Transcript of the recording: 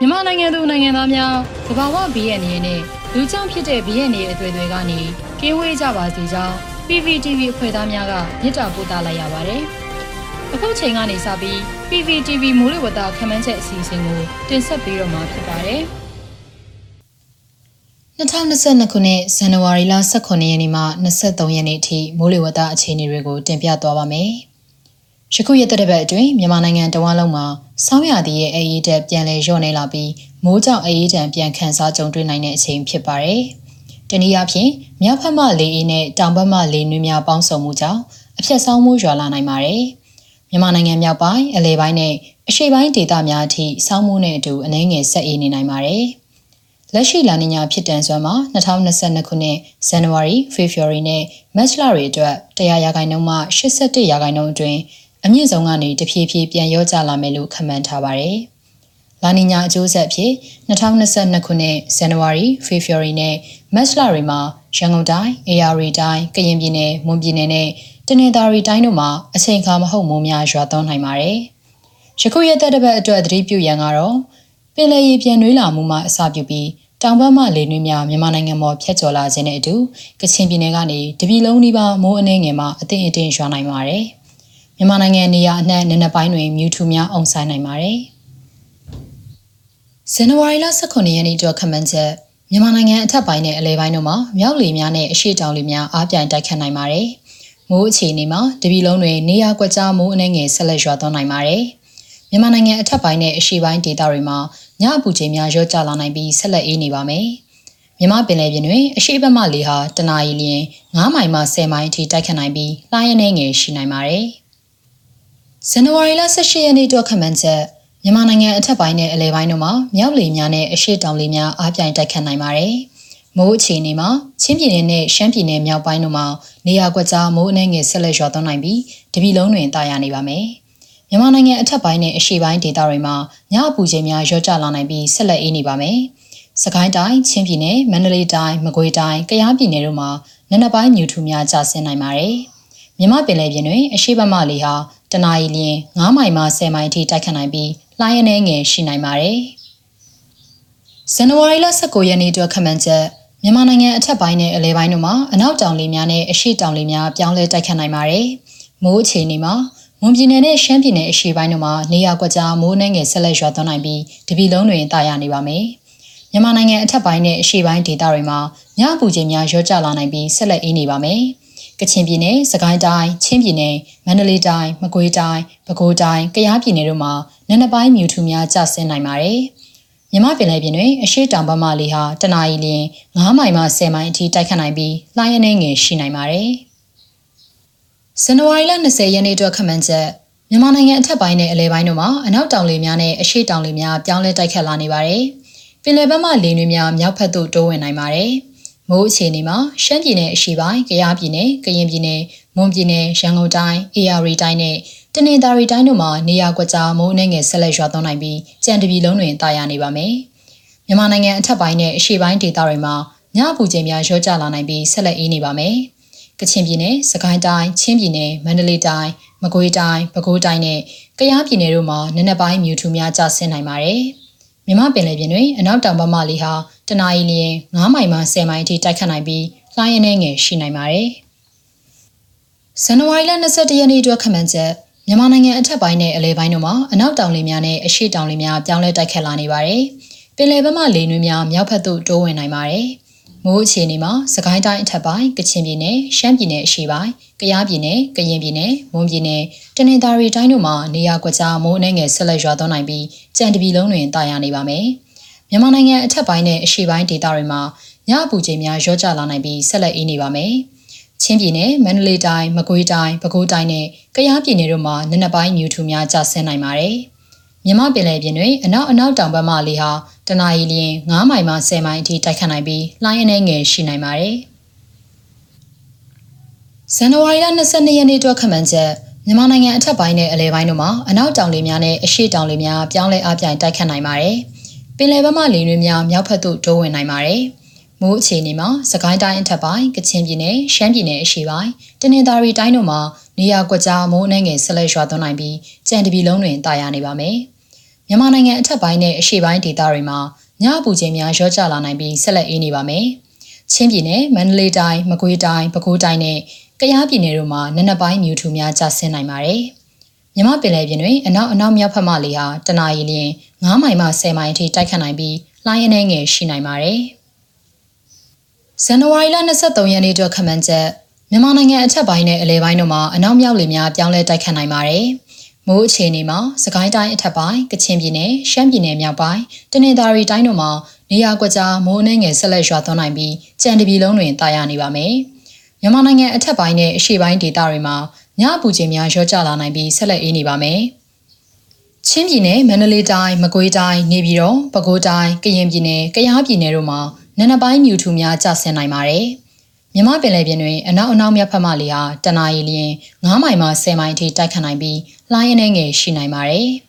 မြန်မာနိုင်ငံသူနိုင်ငံသားများသဘာဝဘီရဲ့အနေနဲ့လူကြောင့်ဖြစ်တဲ့ဘီရဲ့နေအသွေးတွေကနေကင်းဝေးကြပါစေကြောင်း PPTV အဖွဲ့သားများကမြစ်တာပို့သလိုက်ရပါတယ်။အခုချိန်ကနေစပြီး PPTV မိုးလေဝသခန့်မှန်းချက်အစီအစဉ်ကိုတင်ဆက်ပေးတော့မှာဖြစ်ပါတယ်။2022ခုနှစ်ဇန်နဝါရီလ18ရက်နေ့မှ23ရက်နေ့ထိမိုးလေဝသအခြေအနေတွေကိုတင်ပြသွားပါမယ်။ယခုရက်တဲ့ဘက်အတွင်းမြန်မာနိုင်ငံတဝန်းလုံးမှာ ဆောင်းရာသီရဲ့အရေးတက်ပြန်လည်လျော့နေလာပြီးမိုးကြောင့်အရေးတံပြန်ခန်းစားကြုံတွေ့နိုင်တဲ့အချိန်ဖြစ်ပါတယ်။တနည်းအားဖြင့်မြောက်ဘက်မှလေအေးနဲ့တောင်ဘက်မှလေနွေးများပေါင်းစုံမှုကြောင့်အပြတ်ဆောင်းမှုရွာလာနိုင်ပါတယ်။မြန်မာနိုင်ငံမြောက်ပိုင်းအလဲပိုင်းနဲ့အရှေ့ပိုင်းဒေသများအထိဆောင်းမှုနဲ့အတူအနှဲငယ်ဆက်အေးနေနိုင်ပါတယ်။လက်ရှိလာနီညာဖြစ်တန်စွမ်းမှာ2022ခုနှစ်ဇန်နဝါရီ၊ဖေဖော်ဝါရီနဲ့မတ်လတွေအတွက်100ရာခိုင်နှုန်းမှ87ရာခိုင်နှုန်းအတွင်း အမြင့်ဆုံးကနေတဖြည်းဖြည်းပြန်ရောကျလာမယ်လို့ခန့်မှန်းထားပါတယ်။လာနီညာအကျိုးဆက်ဖြစ်2022ခုနှစ်ဇန်နဝါရီ၊ဖေဖော်ဝါရီနဲ့မတ်လတွေမှာရန်ကုန်တိုင်း၊အေရရီတိုင်း၊ကရင်ပြည်နယ်၊မွန်ပြည်နယ်နဲ့တနင်္သာရီတိုင်းတို့မှာအချိန်အခါမဟုတ်မိုးများရွာသွန်းနိုင်ပါတယ်။ယခုရက်သက်တစ်ပတ်အတွက်သတိပြုရန်ကတော့ပင်လယ်ရေပြန်နွေးလာမှုမှအစပြုပြီးတောင်ဘက်မှလေနွေးများမြန်မာနိုင်ငံပေါ်ဖြတ်ကျော်လာခြင်းနဲ့အတူကချင်ပြည်နယ်ကနေတပြည်လုံးနီးပါးမိုးအနေငယ်မှအထင်အထင်ရွာနိုင်ပါတယ်။ မြန်မာနိုင်ငံနေရာအနှံ့နံနက်ပိုင်းတွင်မြူထူများအုံဆိုင်နိုင်ပါတယ်။ဇန်နဝါရီလ18ရက်နေ့အတွက်ခန့်မှန်းချက်မြန်မာနိုင်ငံအထက်ပိုင်းနဲ့အလဲပိုင်းတို့မှာမြောက်လေများနဲ့အရှေ့တောင်လေများအားပြိုင်တိုက်ခတ်နိုင်ပါတယ်။မိုးအခြေအနေမှာတပြည်လုံးတွင်နေရာကွက်ကြားမိုးအနှဲငယ်ဆက်လက်ရွာသွန်းနိုင်ပါတယ်။မြန်မာနိုင်ငံအထက်ပိုင်းနဲ့အရှေ့ပိုင်းဒေသတွေမှာညအပူချိန်များရော့ကျလာနိုင်ပြီးဆက်လက်အေးနေပါမယ်။မြမပင်လယ်ပြင်တွင်အရှိတ်ဘက်မှလေဟာတနအီလျင်9မိုင်မှ10မိုင်အထိတိုက်ခတ်နိုင်ပြီးလှိုင်းရနေငယ်ရှိနိုင်ပါတယ်။ ဇန်နဝါရီလ18ရက်နေ့အတွက်ခန့်မှန်းချက်မြန်မာနိုင်ငံအထက်ပိုင်းနဲ့အလယ်ပိုင်းတို့မှာမြောက်လေများနဲ့အရှေ့တောင်လေများအားပြိုင်တိုက်ခတ်နိုင်ပါတယ်။မိုးအခြေအနေမှာချင်းပြည်နယ်နဲ့ရှမ်းပြည်နယ်မြောက်ပိုင်းတို့မှာနေရာကွက်ကြားမိုးအနှဲငယ်ဆက်လက်ရွာသွန်းနိုင်ပြီးတပြည်လုံးတွင်တာယာနေပါမယ်။မြန်မာနိုင်ငံအထက်ပိုင်းနဲ့အရှေ့ပိုင်းဒေသတွေမှာညအပူချိန်များရော့ကျလာနိုင်ပြီးဆက်လက်အေးနေပါမယ်။စကိုင်းတိုင်း၊ချင်းပြည်နယ်၊မန္တလေးတိုင်း၊မကွေးတိုင်း၊ကယားပြည်နယ်တို့မှာနံနက်ပိုင်းမြူထူများကျဆင်းနိုင်ပါတယ်။မြမပင်လယ်ပြင်တွင်အရှိတ်ဘက်မှလေဟာတနအီလျင်9မိုင်မှ10မိုင်အထိတိုက်ခတ်နိုင်ပြီးလှိုင်းအနေငယ်ရှိနိုင်ပါတယ်။ဇန်နဝါရီလ19ရက်နေ့အတွက်ခန့်မှန်းချက်မြန်မာနိုင်ငံအထက်ပိုင်းနဲ့အလဲပိုင်းတို့မှာအနောက်တောင်လေများနဲ့အရှေ့တောင်လေများပြောင်းလဲတိုက်ခတ်နိုင်ပါတယ်။မိုးအခြေအနေမှာမွန်ပြည်နယ်နဲ့ရှမ်းပြည်နယ်အရှေ့ပိုင်းတို့မှာနေရာကွက်ကြားမိုးနှင်းငယ်ဆက်လက်ရွာသွန်းနိုင်ပြီးတပြည်လုံးတွင်တာယာနေပါမယ်။မြန်မာနိုင်ငံအထက်ပိုင်းနဲ့အရှေ့ပိုင်းဒေသတွေမှာညအပူချိန်များရောကျလာနိုင်ပြီးဆက်လက်အေးနေပါမယ်။ ကချင်ပြည်နယ်၊စကိုင်းတိုင်း၊ချင်းပြည်နယ်၊မန္တလေးတိုင်း၊မကွေးတိုင်း၊ပဲခူးတိုင်း၊ကယားပြည်နယ်တို့မှာနံနက်ပိုင်းမြူထူများကျဆင်းနိုင်ပါတယ်။မြမပင်လယ်ပြင်တွင်အရှိတောင်ဘက်မှလေဟာတနအီလျင်9မိုင်မှ10မိုင်အထိတိုက်ခတ်နိုင်ပြီးလှိုင်းအနေငယ်ရှိနိုင်ပါတယ်။ဇန်နဝါရီလ20ရက်နေ့အတွက်ခန့်မှန်းချက်မြန်မာနိုင်ငံအထက်ပိုင်းနဲ့အလဲပိုင်းတို့မှာအနောက်တောင်လေများနဲ့အရှေ့တောင်လေများပြောင်းလဲတိုက်ခတ်လာနေပါတယ်။ပင်လယ်ဘက်မှလေနွေးများမြောက်ဘက်သို့တိုးဝင်နိုင်ပါတယ်။ မိုးအခြေအနေမှာရှမ်းပြည်နယ်အရှေ့ပိုင်း၊ကယားပြည်နယ်၊ကရင်ပြည်နယ်၊မွန်ပြည်နယ်၊ရန်ကုန်တိုင်း၊အေရရီတိုင်းနဲ့တနင်္သာရီတိုင်းတို့မှာနေရာကွက်ကြားမိုးနှင်းငယ်ဆက်လက်ရွာသွန်းနိုင်ပြီးကြံတပြည်လုံးတွင်တာယာနေပါမယ်။မြန်မာနိုင်ငံအထက်ပိုင်းနဲ့အရှေ့ပိုင်းဒေသတွေမှာညအပူချိန်များရောကျလာနိုင်ပြီးဆက်လက်အေးနေပါမယ်။ကချင်ပြည်နယ်၊စကိုင်းတိုင်း၊ချင်းပြည်နယ်၊မန္တလေးတိုင်း၊မကွေးတိုင်း၊ပဲခူးတိုင်းနဲ့ကယားပြည်နယ်တို့မှာနနက်ပိုင်းမြူထူများကျဆင်းနိုင်ပါတယ်။မြမပင်လယ်ပြင်တွင်အနောက်တောင်ဘက်မှလေဟာ တနအီလျင်9မိုင်မှ10မိုင်အထိတိုက်ခတ်နိုင်ပြီးလှိုင်းအနေငယ်ရှိနိုင်ပါတယ်။ဇန်နဝါရီလ22ရက်နေ့အတွက်ခန့်မှန်းချက်မြန်မာနိုင်ငံအထက်ပိုင်းနဲ့အလဲပိုင်းတို့မှာအနောက်တောင်လေများနဲ့အရှေ့တောင်လေများပြောင်းလဲတိုက်ခတ်လာနေပါတယ်။ပင်လယ်ဘက်မှလေနွေးများမြောက်ဘက်သို့တိုးဝင်နိုင်ပါတယ်။မိုးအခြေအနေမှာစကိုင်းတိုင်းအထက်ပိုင်းကချင်ပြည်နယ်ရှမ်းပြည်နယ်အရှေ့ပိုင်းကယားပြည်နယ်ကရင်ပြည်နယ်မွန်ပြည်နယ်တနင်္သာရီတိုင်းတို့မှာနေရာကွက်ကြားမိုးအနေငယ်ဆက်လက်ရွာသွန်းနိုင်ပြီးကြံတပြည်လုံးတွင်တာယာနေပါမယ် မြန်မာနိုင်ငံအထက်ပိုင်းနဲ့အရှေ့ပိုင်းဒေသတွေမှာညအပူချိန်များရော့ကျလာနိုင်ပြီးဆက်လက်အေးနေပါမယ်ချင်းပြည်နယ်မန္တလေးတိုင်းမကွေးတိုင်းပဲခူးတိုင်းနဲ့ကယားပြည်နယ်တို့မှာနနက်ပိုင်းမြူထူများကျဆင်းနိုင်ပါတယ်။မြမပင်လယ်ပြင်တွင်အနောက်အနောက်တောင်ဘက်မှလေဟာတနအီလျင်9မိုင်မှ10မိုင်အထိတိုက်ခတ်နိုင်ပြီးလှိုင်းအနေငယ်ရှိနိုင်ပါတယ်။ဇန်နဝါရီလ22ရက်နေ့အတွက်ခန့်မှန်းချက်မြန်မာနိုင်ငံအထက်ပိုင်းနဲ့အလဲပိုင်းတို့မှာအနောက်တောင်လေများနဲ့အရှေ့တောင်လေများပြောင်းလဲအပြိုင်တိုက်ခတ်နိုင်ပါတယ်။ ပင်လယ်ဘက်မှလေတွေများမြောက်ဘက်သို့တိုးဝင်နိုင်ပါတယ်။မိုးအခြေအနေမှာစကိုင်းတိုင်းအထက်ပိုင်းကချင်ပြည်နယ်ရှမ်းပြည်နယ်အရှေ့ပိုင်းတနင်္သာရီတိုင်းတို့မှာနေရာကွက်ကြားမိုးအနှဲငယ်ဆက်လက်ရွာသွန်းနိုင်ပြီးကြံတပြည်လုံးတွင်တာယာနေပါမယ်။မြန်မာနိုင်ငံအထက်ပိုင်းနဲ့အရှေ့ပိုင်းဒေသတွေမှာညအပူချိန်များရော့ကျလာနိုင်ပြီးဆက်လက်အေးနေပါမယ်။ချင်းပြည်နယ်၊မန္တလေးတိုင်း၊မကွေးတိုင်း၊ပဲခူးတိုင်းနဲ့ကယားပြည်နယ်တို့မှာနနက်ပိုင်းမြူထူများကျဆင်းနိုင်ပါတယ်။ မြမပင်လယ်ပြင်တွင်အနောက်အနောက်မြောက်ဘက်မှလေဟာတနအီလျင်9မိုင်မှ10မိုင်အထိတိုက်ခတ်နိုင်ပြီးလှိုင်းအနေငယ်ရှိနိုင်ပါတယ်။ဇန်နဝါရီလ23ရက်နေ့အတွက်ခန့်မှန်းချက်မြန်မာနိုင်ငံအထက်ပိုင်းနဲ့အလယ်ပိုင်းတို့မှာအနောက်မြောက်လေများပြောင်းလဲတိုက်ခတ်နိုင်ပါတယ်။မိုးအခြေအနေမှာစကိုင်းတိုင်းအထက်ပိုင်းကချင်ပြည်နယ်ရှမ်းပြည်နယ်မြောက်ပိုင်းတနင်္သာရီတိုင်းတို့မှာနေရာကွက်ကြားမိုးအနှဲငယ်ဆက်လက်ရွာသွန်းနိုင်ပြီးကြံတပြည်လုံးတွင်တာယာနေပါမယ်။မြန်မာနိုင်ငံအထက်ပိုင်းနဲ့အရှေ့ပိုင်းဒေသတွေမှာ ညအပူချိန်များရောကျလာနိုင်ပြီးဆက်လက်အေးနေပါမယ်။ချင်းပြည်နယ်မန္တလေးတိုင်းမကွေးတိုင်းနေပြည်တော်ပဲခူးတိုင်းကရင်ပြည်နယ်ကယားပြည်နယ်တို့မှာနနက်ပိုင်းမြူထူများကျဆင်းနိုင်ပါတယ်။မြမပင်လယ်ပြင်တွင်အနောက်အနောက်မြောက်ဘက်မှလေဟာတနအီလျင်9မိုင်မှ10မိုင်အထိတိုက်ခတ်နိုင်ပြီးလှိုင်းအနှဲငယ်ရှိနိုင်ပါတယ်။